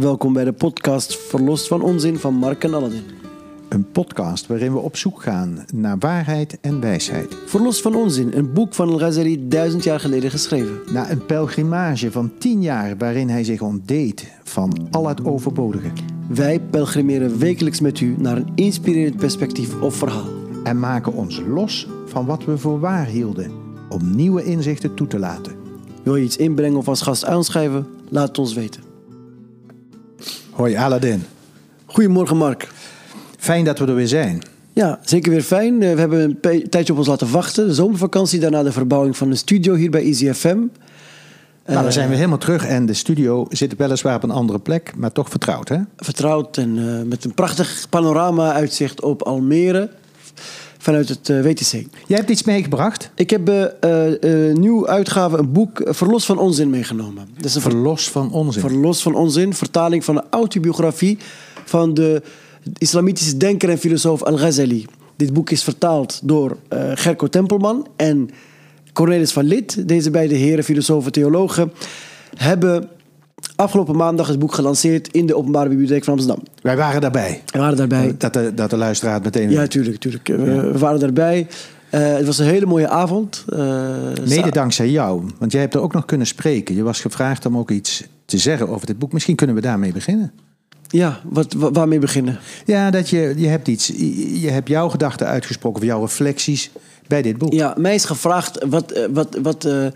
Welkom bij de podcast Verlost van Onzin van Mark en Aladdin. Een podcast waarin we op zoek gaan naar waarheid en wijsheid. Verlost van Onzin, een boek van Al-Ghazali duizend jaar geleden geschreven. Na een pelgrimage van tien jaar waarin hij zich ontdeed van al het overbodige. Wij pelgrimeren wekelijks met u naar een inspirerend perspectief of verhaal. En maken ons los van wat we voor waar hielden om nieuwe inzichten toe te laten. Wil je iets inbrengen of als gast aanschrijven? Laat het ons weten. Hoi Aladdin, Goedemorgen Mark. fijn dat we er weer zijn. Ja, zeker weer fijn. Eh, We hebben een pe- tijdje op ons laten wachten. De zomervakantie, daarna de verbouwing van de studio hier bij Easy FM. Nou, dan zijn we helemaal terug en de studio zit weliswaar op een andere plek, maar toch vertrouwd hè? Vertrouwd en eh, met een prachtig panorama-uitzicht op Almere vanuit het eh, WTC. Jij hebt iets meegebracht? Ik heb eh, eh, eh, nieuw uitgave, een boek Verlos van Onzin meegenomen. Dat is een ver- Verlos van onzin. Verlos van Onzin, vertaling van de autobiografie van de islamitische denker en filosoof Al-Ghazali. Dit boek is vertaald door eh, Gerco Tempelman en Cornelis van Lid. Deze beide heren, filosofen, theologen, hebben afgelopen maandag het boek gelanceerd in de Openbare Bibliotheek van Amsterdam. Wij waren daarbij. We waren daarbij. Dat de, dat de luisteraar het meteen Ja, tuurlijk, tuurlijk. We, we waren daarbij. Eh, het was een hele mooie avond. Eh, Mede dankzij jou, want jij hebt er ook nog kunnen spreken. Je was gevraagd om ook iets te zeggen over dit boek. Misschien kunnen we daarmee beginnen. Ja, wat, wa- waarmee beginnen? Ja, dat je, je hebt iets, je hebt jouw gedachten uitgesproken, of jouw reflecties bij dit boek. Ja, mij is gevraagd, wat, eh, wat, wat, eh,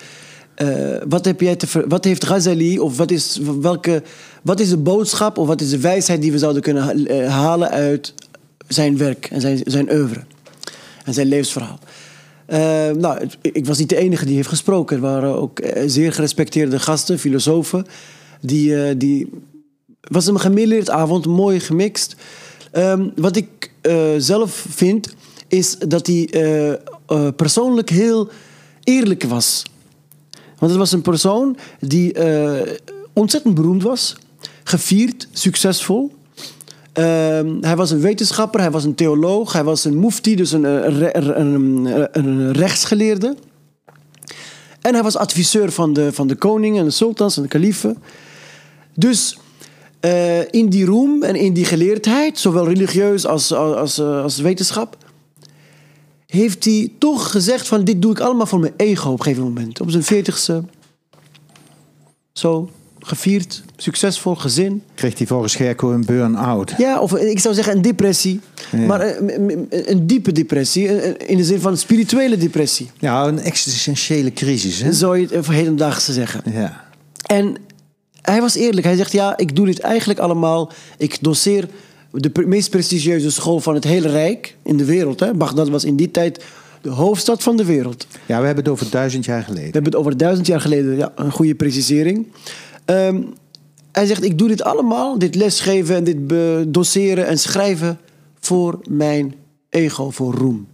eh, wat, heb jij te wat heeft Ghazali, of wat is, welke, wat is de boodschap, of wat is de wijsheid die we zouden kunnen eh, halen uit zijn werk en zijn, zijn oeuvre en zijn levensverhaal? Eh, nou, ik was niet de enige die heeft gesproken. Er waren ook zeer gerespecteerde gasten, filosofen, die, die was een gemêleerd avond, mooi gemixt. Ehm, wat ik zelf vind, is dat hij persoonlijk heel eerlijk was. Want het was een persoon die eh, ontzettend beroemd was, gevierd, succesvol. Ehm, hij was een wetenschapper, hij was een theoloog, hij was een mufti, dus een, eh, een, een, rechtsgeleerde. En hij was adviseur van de, van de koning en de sultans en de kalifen. Dus eh, in die roem en in die geleerdheid, zowel religieus als, als, als wetenschap, heeft hij toch gezegd van dit doe ik allemaal voor mijn ego op een gegeven moment. Op zijn veertigste, zo, gevierd, succesvol, gezin. Kreeg hij volgens Gerco een burn-out. Ja, of ik zou zeggen een depressie. Ja. Maar eh, een diepe depressie, eh, eh, in de zin van een spirituele depressie. Ja, een existentiële crisis. Hè? Zou je het hedendaagse zeggen. Ja. En hij was eerlijk. Hij zegt, ja, ik doe dit eigenlijk allemaal. Ik doseer de meest prestigieuze school van het hele Rijk in de wereld. Hè. Baghdad was in die tijd de hoofdstad van de wereld. ja, we hebben het over duizend jaar We geleden. hebben het over duizend jaar geleden. Ja, een goede precisering. Ehm, hij zegt, ik doe dit allemaal, dit lesgeven en dit doseren en schrijven voor mijn ego, voor roem.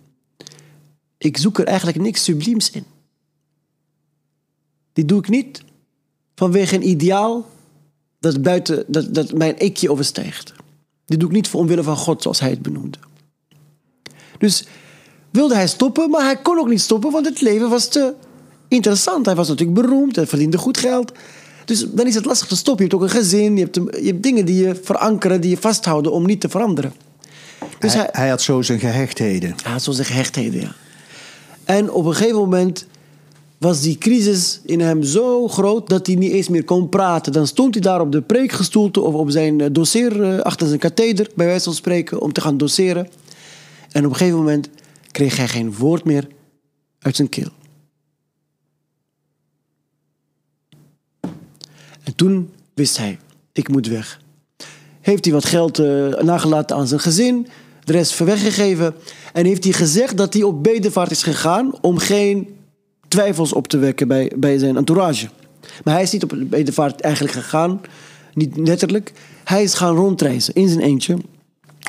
Ik zoek er eigenlijk niks subliems in. Dit doe ik niet vanwege een ideaal dat, buiten, dat, dat mijn ikje overstijgt. Dit doe ik niet voor omwille van God, zoals hij het benoemde. Dus wilde hij stoppen, maar hij kon ook niet stoppen, want het leven was te interessant. Hij was natuurlijk beroemd, hij verdiende goed geld. Dus dan is het lastig te stoppen. Je hebt ook een gezin, je hebt, een- je hebt dingen die je verankeren, die je vasthouden om niet te veranderen. Dus hij, hij, hij had zo zijn gehechtheden. hij had zo zijn gehechtheden, ja. En op een gegeven moment was die crisis in hem zo groot dat hij niet eens meer kon praten. Dan stond hij daar op de preekgestoelte of op zijn eh, doseer, eh, achter zijn katheder, bij wijze van spreken, om te gaan doseren. En op een gegeven moment kreeg hij geen woord meer uit zijn keel. En toen wist hij, ik moet weg. Heeft hij wat geld eh, nagelaten aan zijn gezin, de rest weggegeven. En heeft hij gezegd dat hij op bedevaart is gegaan om geen twijfels op te wekken bij, bij zijn entourage. Maar hij is niet op bedevaart eigenlijk gegaan, niet letterlijk. Hij is gaan rondreizen in zijn eentje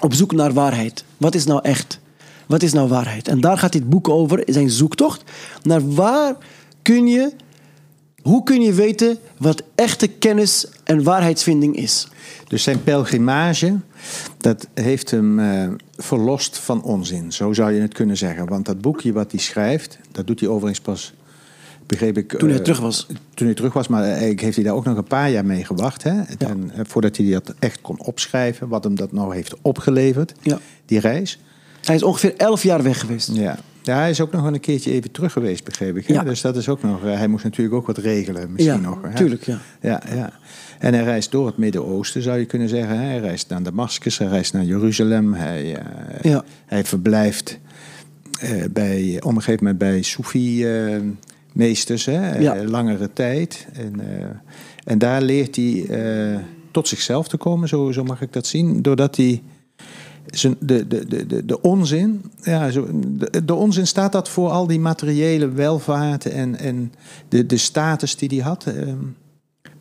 op zoek naar waarheid. Wat is nou echt? Wat is nou waarheid? En daar gaat dit boek over, zijn zoektocht naar waar kun je, hoe kun je weten wat echte kennis en waarheidsvinding is. Dus zijn pelgrimage, dat heeft hem eh, verlost van onzin. Zo zou je het kunnen zeggen. Want dat boekje wat hij schrijft, dat doet hij overigens pas begreep ik... Toen hij eh, terug was. Toen hij terug was, maar eigenlijk heeft hij daar ook nog een paar jaar mee gewacht. Hè? En, eh, voordat hij dat echt kon opschrijven, wat hem dat nou heeft opgeleverd, Ja. die reis. Hij is ongeveer elf jaar weg geweest. Ja. Ja, hij is ook nog een keertje even terug geweest, begreep ik. Hè? Ja. Dus dat is ook nog... eh, hij moest natuurlijk ook wat regelen, misschien Ja, nog. Hè? tuurlijk, ja. Ja, ja. En hij reist door het Midden-Oosten, zou je kunnen zeggen. Hij reist naar Damascus, hij reist naar Jeruzalem. Hij, Ja. hij verblijft eh, bij, op een gegeven moment bij Soefi-meesters, eh, langere tijd. En, en daar leert hij tot zichzelf te komen, zo, zo mag ik dat zien. Doordat hij de, de, de, de, onzin, ja, de, de onzin staat dat voor al die materiële welvaart en, en de, de status die hij had. ehm,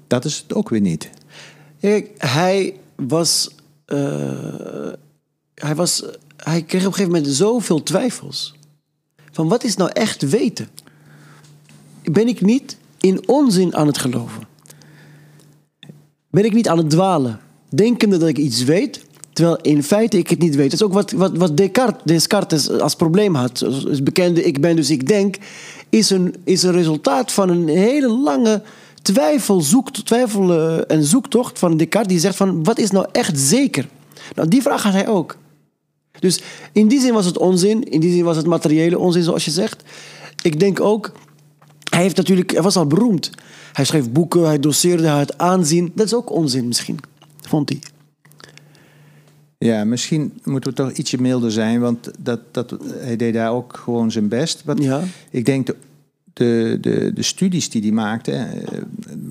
dat is het ook weer niet. Hij was, eh, hij was. Hij kreeg op een gegeven moment zoveel twijfels. Van wat is nou echt weten? Ben ik niet in onzin aan het geloven? Ben ik niet aan het dwalen? Denkende dat ik iets weet, terwijl in feite ik het niet weet. Dat is ook wat, wat, wat Descartes, Descartes als probleem had. Het bekende ik ben dus ik denk, is een, is een resultaat van een hele lange twijfel, zoek, twijfel eh, en zoektocht van Descartes. Die zegt van, wat is nou echt zeker? Nou, die vraag had hij ook. Dus in die zin was het onzin. In die zin was het materiële onzin, zoals je zegt. Ik denk ook, hij, heeft natuurlijk, hij was al beroemd. Hij schreef boeken, hij doseerde, hij had aanzien. Dat is ook onzin misschien, vond hij. Ja, misschien moeten we toch ietsje milder zijn, want dat, dat, hij deed daar ook gewoon zijn best. Ja. Ik denk de, de, de, de studies die hij maakte, eh,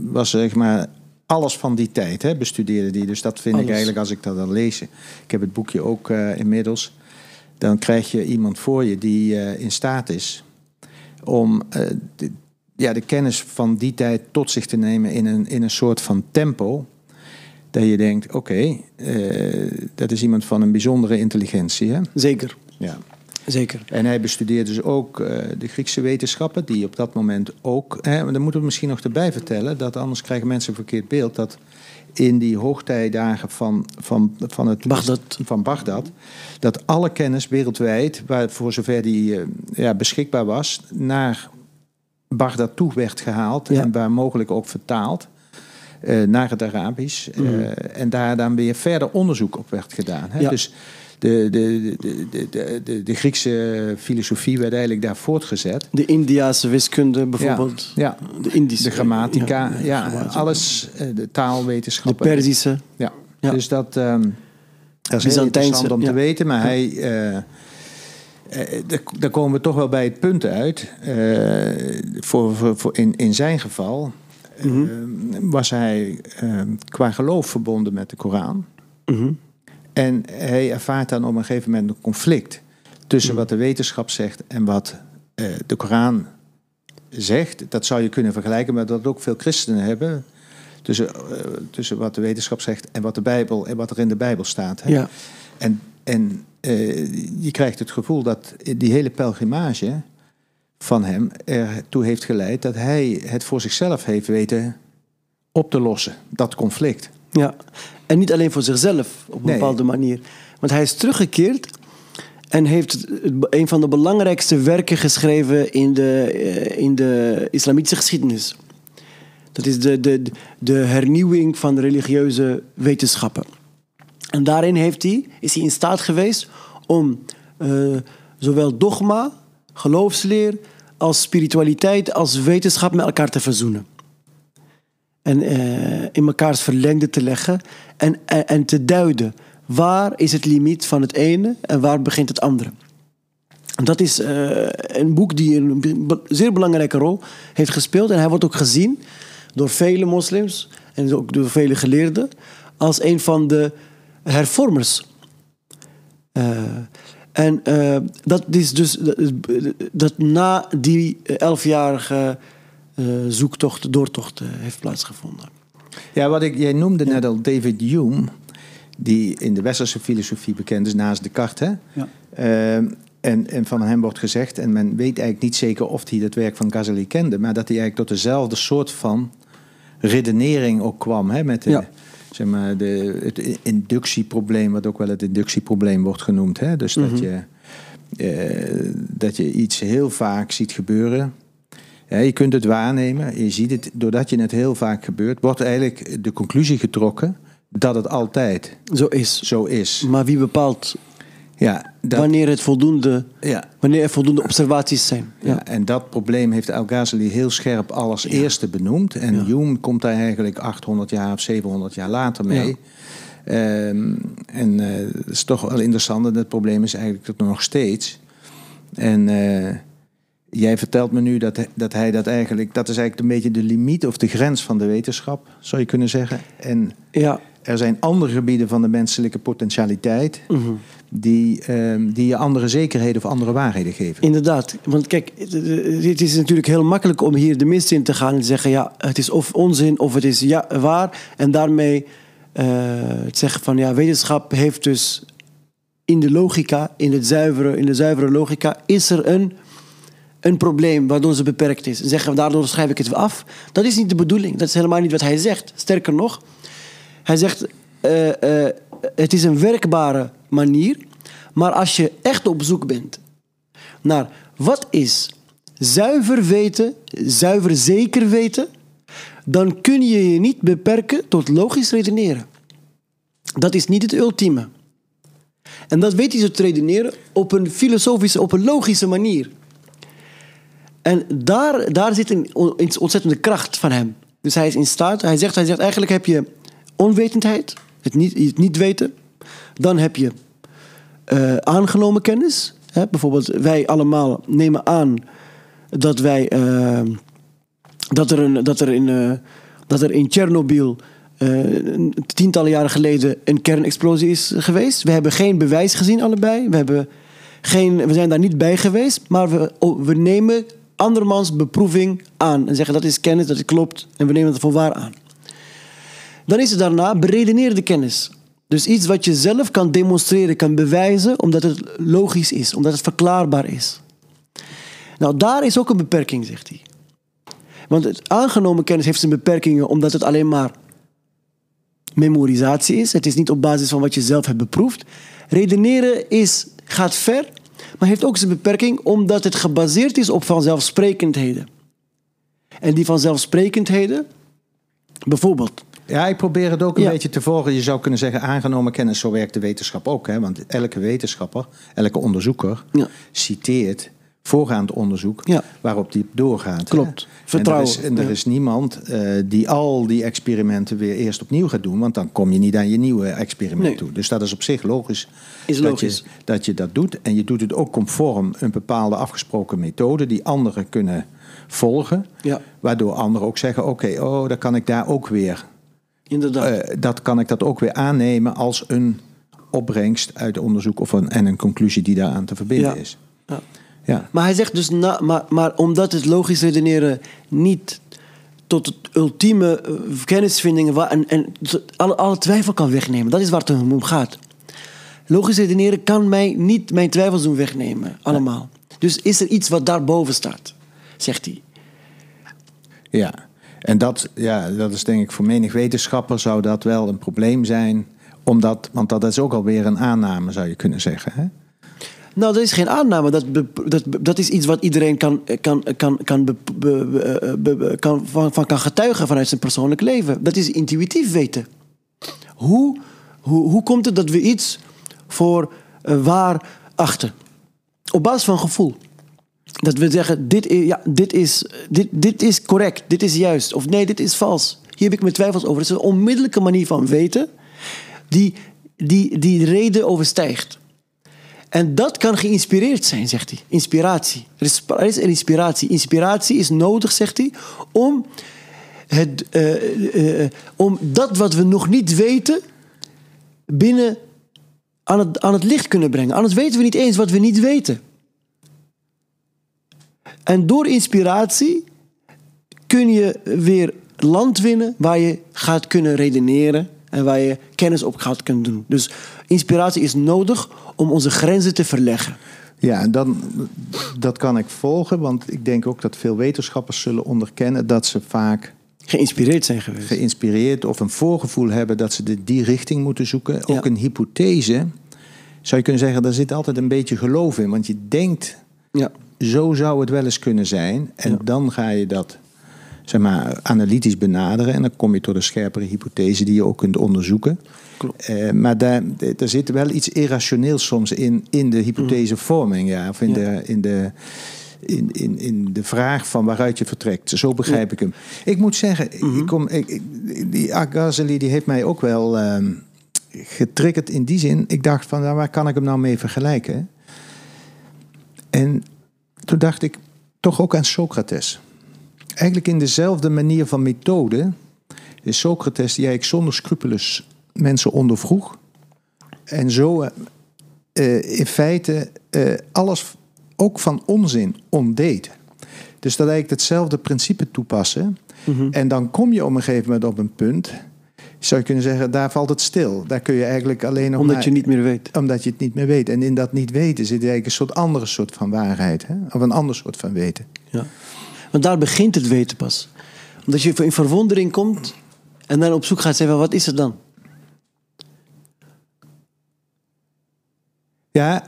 was zeg maar alles van die tijd, hè, bestudeerde die. Dus dat vind Alles. ik eigenlijk, als ik dat dan lees, ik heb het boekje ook eh, inmiddels, dan krijg je iemand voor je die eh, in staat is om de, ja, de kennis van die tijd tot zich te nemen in een, in een soort van tempo. Dat je denkt, oké, eh, dat is iemand van een bijzondere intelligentie. Hè? Zeker, Ja. zeker. En hij bestudeerde dus ook eh, de Griekse wetenschappen, die op dat moment ook. Hè, maar dan moeten we misschien nog erbij vertellen, dat anders krijgen mensen een verkeerd beeld. Dat in die hoogtijdagen van, van, van, het, Bagdad. van Bagdad, dat alle kennis wereldwijd, waar, voor zover die eh, ja, beschikbaar was, naar Bagdad toe werd gehaald Ja. en waar mogelijk ook vertaald. Eh, naar het Arabisch. eh, Mhm. en daar dan weer verder onderzoek op werd gedaan. Hè? Ja. Dus de, de, de, de, de, de, de Griekse filosofie werd eigenlijk daar voortgezet. De Indiase wiskunde bijvoorbeeld. Ja, De Indische. de grammatica, Ja, ja, grammatica. alles, eh, de De taalwetenschappen. Perzische. Ja. Ja. Dus dat, ehm, dat is heel interessant om te weten. Maar hij, daar- komen we toch wel bij het punt uit. voor, voor, voor in, in zijn geval Eh, was hij eh, qua geloof verbonden met de Koran. Mhm. En hij ervaart dan op een gegeven moment een conflict tussen Mhm. wat de wetenschap zegt en wat eh, de Koran zegt. Dat zou je kunnen vergelijken met dat ook veel christenen hebben. Tussen, tussen wat de wetenschap zegt en wat de Bijbel en wat er in de Bijbel staat. Hè? Ja. En, en je krijgt het gevoel dat die hele pelgrimage van hem ertoe heeft geleid dat hij het voor zichzelf heeft weten op te lossen, dat conflict. Ja, en niet alleen voor zichzelf op een Nee. bepaalde manier. Want hij is teruggekeerd en heeft een van de belangrijkste werken geschreven in de, eh, in de islamitische geschiedenis. Dat is de, de, de hernieuwing van de religieuze wetenschappen. En daarin heeft hij, is hij in staat geweest om eh, zowel dogma, geloofsleer, als spiritualiteit, als wetenschap met elkaar te verzoenen en eh, in mekaars verlengde te leggen en, en, te duiden. Waar is het limiet van het ene en waar begint het andere? Dat is eh, een boek die een zeer belangrijke rol heeft gespeeld. En hij wordt ook gezien door vele moslims en ook door vele geleerden als een van de hervormers. Eh, en eh, dat is dus dat, dat na die elfjarige eh, zoektocht, doortocht eh, heeft plaatsgevonden. Ja, wat ik, jij noemde net al David Hume, die in de westerse filosofie bekend is naast Descartes. Hè? Ja. Ehm, en, en van hem wordt gezegd, en men weet eigenlijk niet zeker of hij het werk van Ghazali kende, maar dat hij eigenlijk tot dezelfde soort van redenering ook kwam. Hè? Met de, Ja. Zeg maar, de, het inductieprobleem, wat ook wel het inductieprobleem wordt genoemd. Hè? Dus dat, je, eh, dat je iets heel vaak ziet gebeuren. Ja, je kunt het waarnemen, je ziet het, doordat je het heel vaak gebeurt, wordt eigenlijk de conclusie getrokken dat het altijd Zo is. zo is. Maar wie bepaalt Ja, dat, wanneer, het voldoende, ja, wanneer er voldoende observaties zijn? Ja. ja, en dat probleem heeft Al-Ghazali heel scherp als eerste benoemd. En Hume komt daar eigenlijk 800 jaar of 700 jaar later mee. Ehm, en eh dat is toch wel interessant. En het probleem is eigenlijk dat nog steeds. En eh, jij vertelt me nu dat, hij- dat hij dat eigenlijk... Dat is eigenlijk een beetje de limiet of de grens van de wetenschap, zou je kunnen zeggen. En ja. Er zijn andere gebieden van de menselijke potentialiteit... Mhm. die, ehm, die je andere zekerheden of andere waarheden geven. Inderdaad. Want kijk, het- is natuurlijk heel makkelijk om hier de mist in te gaan en te zeggen: ja, het is of onzin of het is ja, waar. En daarmee het zeggen van ja, wetenschap heeft dus in de logica, in, het zuivere, in de zuivere logica, is er een, een probleem waardoor ze beperkt is. En zeggen daardoor schrijf ik het af. Dat is niet de bedoeling. Dat is helemaal niet wat hij zegt. Sterker nog, hij zegt: eh, eh, het is een werkbare manier. Maar als je echt op zoek bent naar wat is zuiver weten, zuiver zeker weten, dan kun je je niet beperken tot logisch redeneren. Dat is niet het ultieme. En dat weet hij zo te redeneren op een filosofische, op een logische manier. En daar, daar zit een iets ontzettende kracht van hem. Dus hij is in staat, hij zegt, hij zegt eigenlijk heb je onwetendheid, het niet, het niet weten. Dan heb je eh, aangenomen kennis. Hè? Bijvoorbeeld, wij allemaal nemen aan dat wij eh, dat er, een, dat er in, eh, dat er in Tsjernobyl tientallen jaren geleden een kernexplosie is geweest. We hebben geen bewijs gezien, allebei. We, hebben geen, we zijn daar niet bij geweest, maar we, oh, we nemen andermans beproeving aan en zeggen dat is kennis, dat klopt en we nemen het voor waar aan. Dan is er daarna beredeneerde kennis. Dus iets wat je zelf kan demonstreren, kan bewijzen, omdat het logisch is, omdat het verklaarbaar is. Nou, daar is ook een beperking, zegt hij. Want het aangenomen kennis heeft zijn beperkingen omdat het alleen maar memorisatie is. Het is niet op basis van wat je zelf hebt beproefd. Redeneren is, gaat ver, maar heeft ook zijn beperking omdat het gebaseerd is op vanzelfsprekendheden. En die vanzelfsprekendheden, bijvoorbeeld, Ja, ik probeer het ook een Ja. beetje te volgen. Je zou kunnen zeggen, aangenomen kennis, zo werkt de wetenschap ook. Hè? Want elke wetenschapper, elke onderzoeker, Ja. citeert voorgaand onderzoek Ja. waarop die doorgaat. Klopt. En er Vertrouwen. is, en er is niemand eh, die al die experimenten weer eerst opnieuw gaat doen, want dan kom je niet aan je nieuwe experiment Nee. toe. Dus dat is op zich logisch. Is dat logisch. Je, dat je dat doet. En je doet het ook conform een bepaalde afgesproken methode die anderen kunnen volgen. Ja. Waardoor anderen ook zeggen: oké, oh, dan kan ik daar ook weer inderdaad. eh, dat kan ik dat ook weer aannemen als een opbrengst uit onderzoek of een, en een conclusie die daaraan te verbinden Ja. is. Ja. Ja. Maar hij zegt dus, na, maar, maar omdat het logisch redeneren niet tot het ultieme eh, kennisvindingen wa- en, en alle, alle twijfel kan wegnemen. Dat is waar het om gaat. Logisch redeneren kan mij niet mijn twijfels doen wegnemen, allemaal. Dus is er iets wat daarboven staat, zegt hij. ja. En dat, ja, dat is denk ik voor menig wetenschapper zou dat wel een probleem zijn. Omdat, want dat is ook alweer een aanname, zou je kunnen zeggen. Hè? Nou, dat is geen aanname. Dat, dat, is iets wat iedereen kan, kan, kan, kan, kan, van, van kan getuigen vanuit zijn persoonlijk leven. Dat is intuïtief weten. Hoe, hoe, hoe komt het dat we iets voor eh, waar achten? Op basis van gevoel. Dat we zeggen, dit is, ja, dit, is, dit, dit is correct, dit is juist. Of nee, dit is vals. Hier heb ik mijn twijfels over. Het is een onmiddellijke manier van weten die, die, die de reden overstijgt. En dat kan geïnspireerd zijn, zegt hij. Inspiratie. Er is, er is inspiratie. Inspiratie is nodig, zegt hij, om, het, eh, eh, eh, om dat wat we nog niet weten binnen aan het, aan het licht kunnen brengen. Anders weten we niet eens wat we niet weten. En door inspiratie kun je weer land winnen waar je gaat kunnen redeneren en waar je kennis op gaat kunnen doen. Dus inspiratie is nodig om onze grenzen te verleggen. Ja, en dan, dat kan ik volgen, want ik denk ook dat veel wetenschappers zullen onderkennen dat ze vaak Geïnspireerd zijn geweest. geïnspireerd of een voorgevoel hebben dat ze de, die richting moeten zoeken. Ja. Ook een hypothese, zou je kunnen zeggen, daar zit altijd een beetje geloof in. Want je denkt Ja, zo zou het wel eens kunnen zijn. En Ja. dan ga je dat zeg maar, analytisch benaderen. En dan kom je tot een scherpere hypothese die je ook kunt onderzoeken. Klopt. Eh, maar daar, er zit wel iets irrationeels soms in, in de hypothesevorming. Ja, of in, Ja. De, in, de, in, in, in de vraag van waaruit je vertrekt. Zo begrijp ik hem. Ik moet zeggen, ik kom, ik, ik- die Agazeli die heeft mij ook wel ehm, getriggerd in die zin. Ik dacht van, nou, waar kan ik hem nou mee vergelijken? En toen dacht ik toch ook aan Socrates. Eigenlijk in dezelfde manier van methode is Socrates die eigenlijk zonder scrupules mensen ondervroeg. En zo eh, in feite eh, alles ook van onzin ontdeed. Dus dat eigenlijk hetzelfde principe toepassen. En dan kom je op een gegeven moment op een punt. Zou je kunnen zeggen, daar valt het stil. Daar kun je eigenlijk alleen nog Omdat maar- je niet meer weet. omdat je het niet meer weet. En in dat niet weten zit eigenlijk een soort andere soort van waarheid. Hè? Of een ander soort van weten. Ja. Want daar begint het weten pas. Omdat je in verwondering komt en dan op zoek gaat zeggen, wat is het dan? Ja,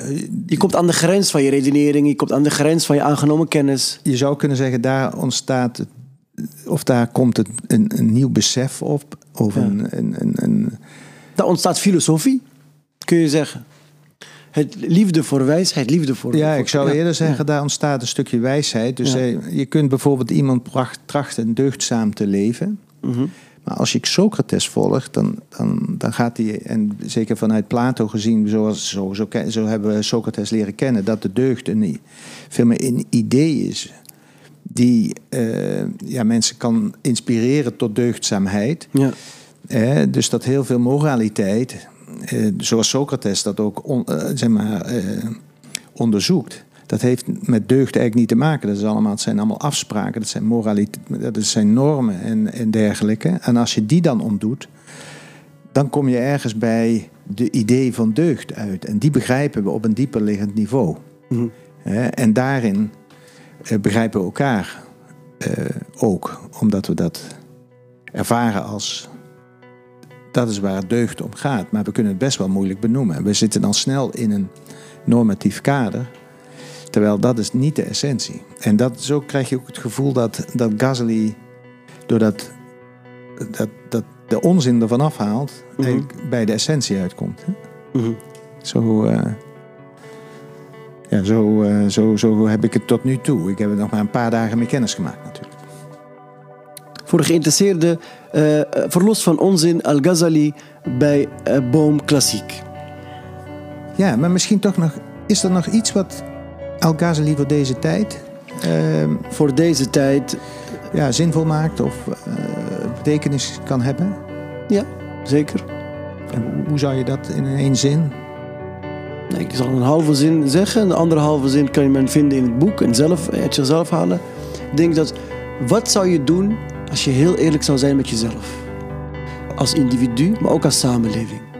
Je komt aan de grens van je redenering, je komt aan de grens van je aangenomen kennis. je zou kunnen zeggen, daar ontstaat het, of daar komt een nieuw besef op. Of Ja. een, een, een, een- Daar ontstaat filosofie, kun je zeggen. Het liefde voor wijsheid, liefde voor... ja, ik zou ja. eerder zeggen, daar ontstaat een stukje wijsheid. Dus Ja. eh, je kunt bijvoorbeeld iemand trachten deugdzaam te leven. Mhm. Maar als je Socrates volgt, dan, dan, dan gaat hij, en zeker vanuit Plato gezien, zoals, zo, zo, zo hebben we Socrates leren kennen, dat de deugd een, veel meer een idee is die eh, ja, mensen kan inspireren tot deugdzaamheid. Ja. Dus dat heel veel moraliteit, eh, zoals Socrates dat ook on- eh, zeg maar, onderzoekt, dat heeft met deugd eigenlijk niet te maken. Dat, is allemaal, het zijn allemaal afspraken, dat zijn moraliteit, dat zijn normen en, en dergelijke. En als je die dan ontdoet, dan kom je ergens bij de idee van deugd uit. En die begrijpen we op een dieper liggend niveau. Mhm. En daarin begrijpen we elkaar eh, ook, omdat we dat ervaren als dat is waar deugd om gaat. Maar we kunnen het best wel moeilijk benoemen. We zitten dan snel in een normatief kader, terwijl dat is niet de essentie. En dat, zo krijg je ook het gevoel dat, dat Gasly, doordat dat, dat de onzin ervan afhaalt, Mhm. eigenlijk bij de essentie uitkomt. Hè? Mhm. Zo, eh, ja, zo, eh, zo, zo heb ik het tot nu toe. Ik heb er nog maar een paar dagen mee kennis gemaakt natuurlijk. Voor de geïnteresseerde, eh, verlost van onzin, Al-Ghazali bij eh, Boom Klassiek. Ja, maar misschien toch nog... Is er nog iets wat Al-Ghazali voor deze tijd ehm, Voor deze tijd, ja, zinvol maakt of betekenis kan hebben? ja, zeker. En hoe zou je dat in één zin? Ik zal een halve zin zeggen. En de andere halve zin kan je men vinden in het boek en zelf, uit jezelf halen. Ik denk dat, wat zou je doen als je heel eerlijk zou zijn met jezelf? Als individu, maar ook als samenleving.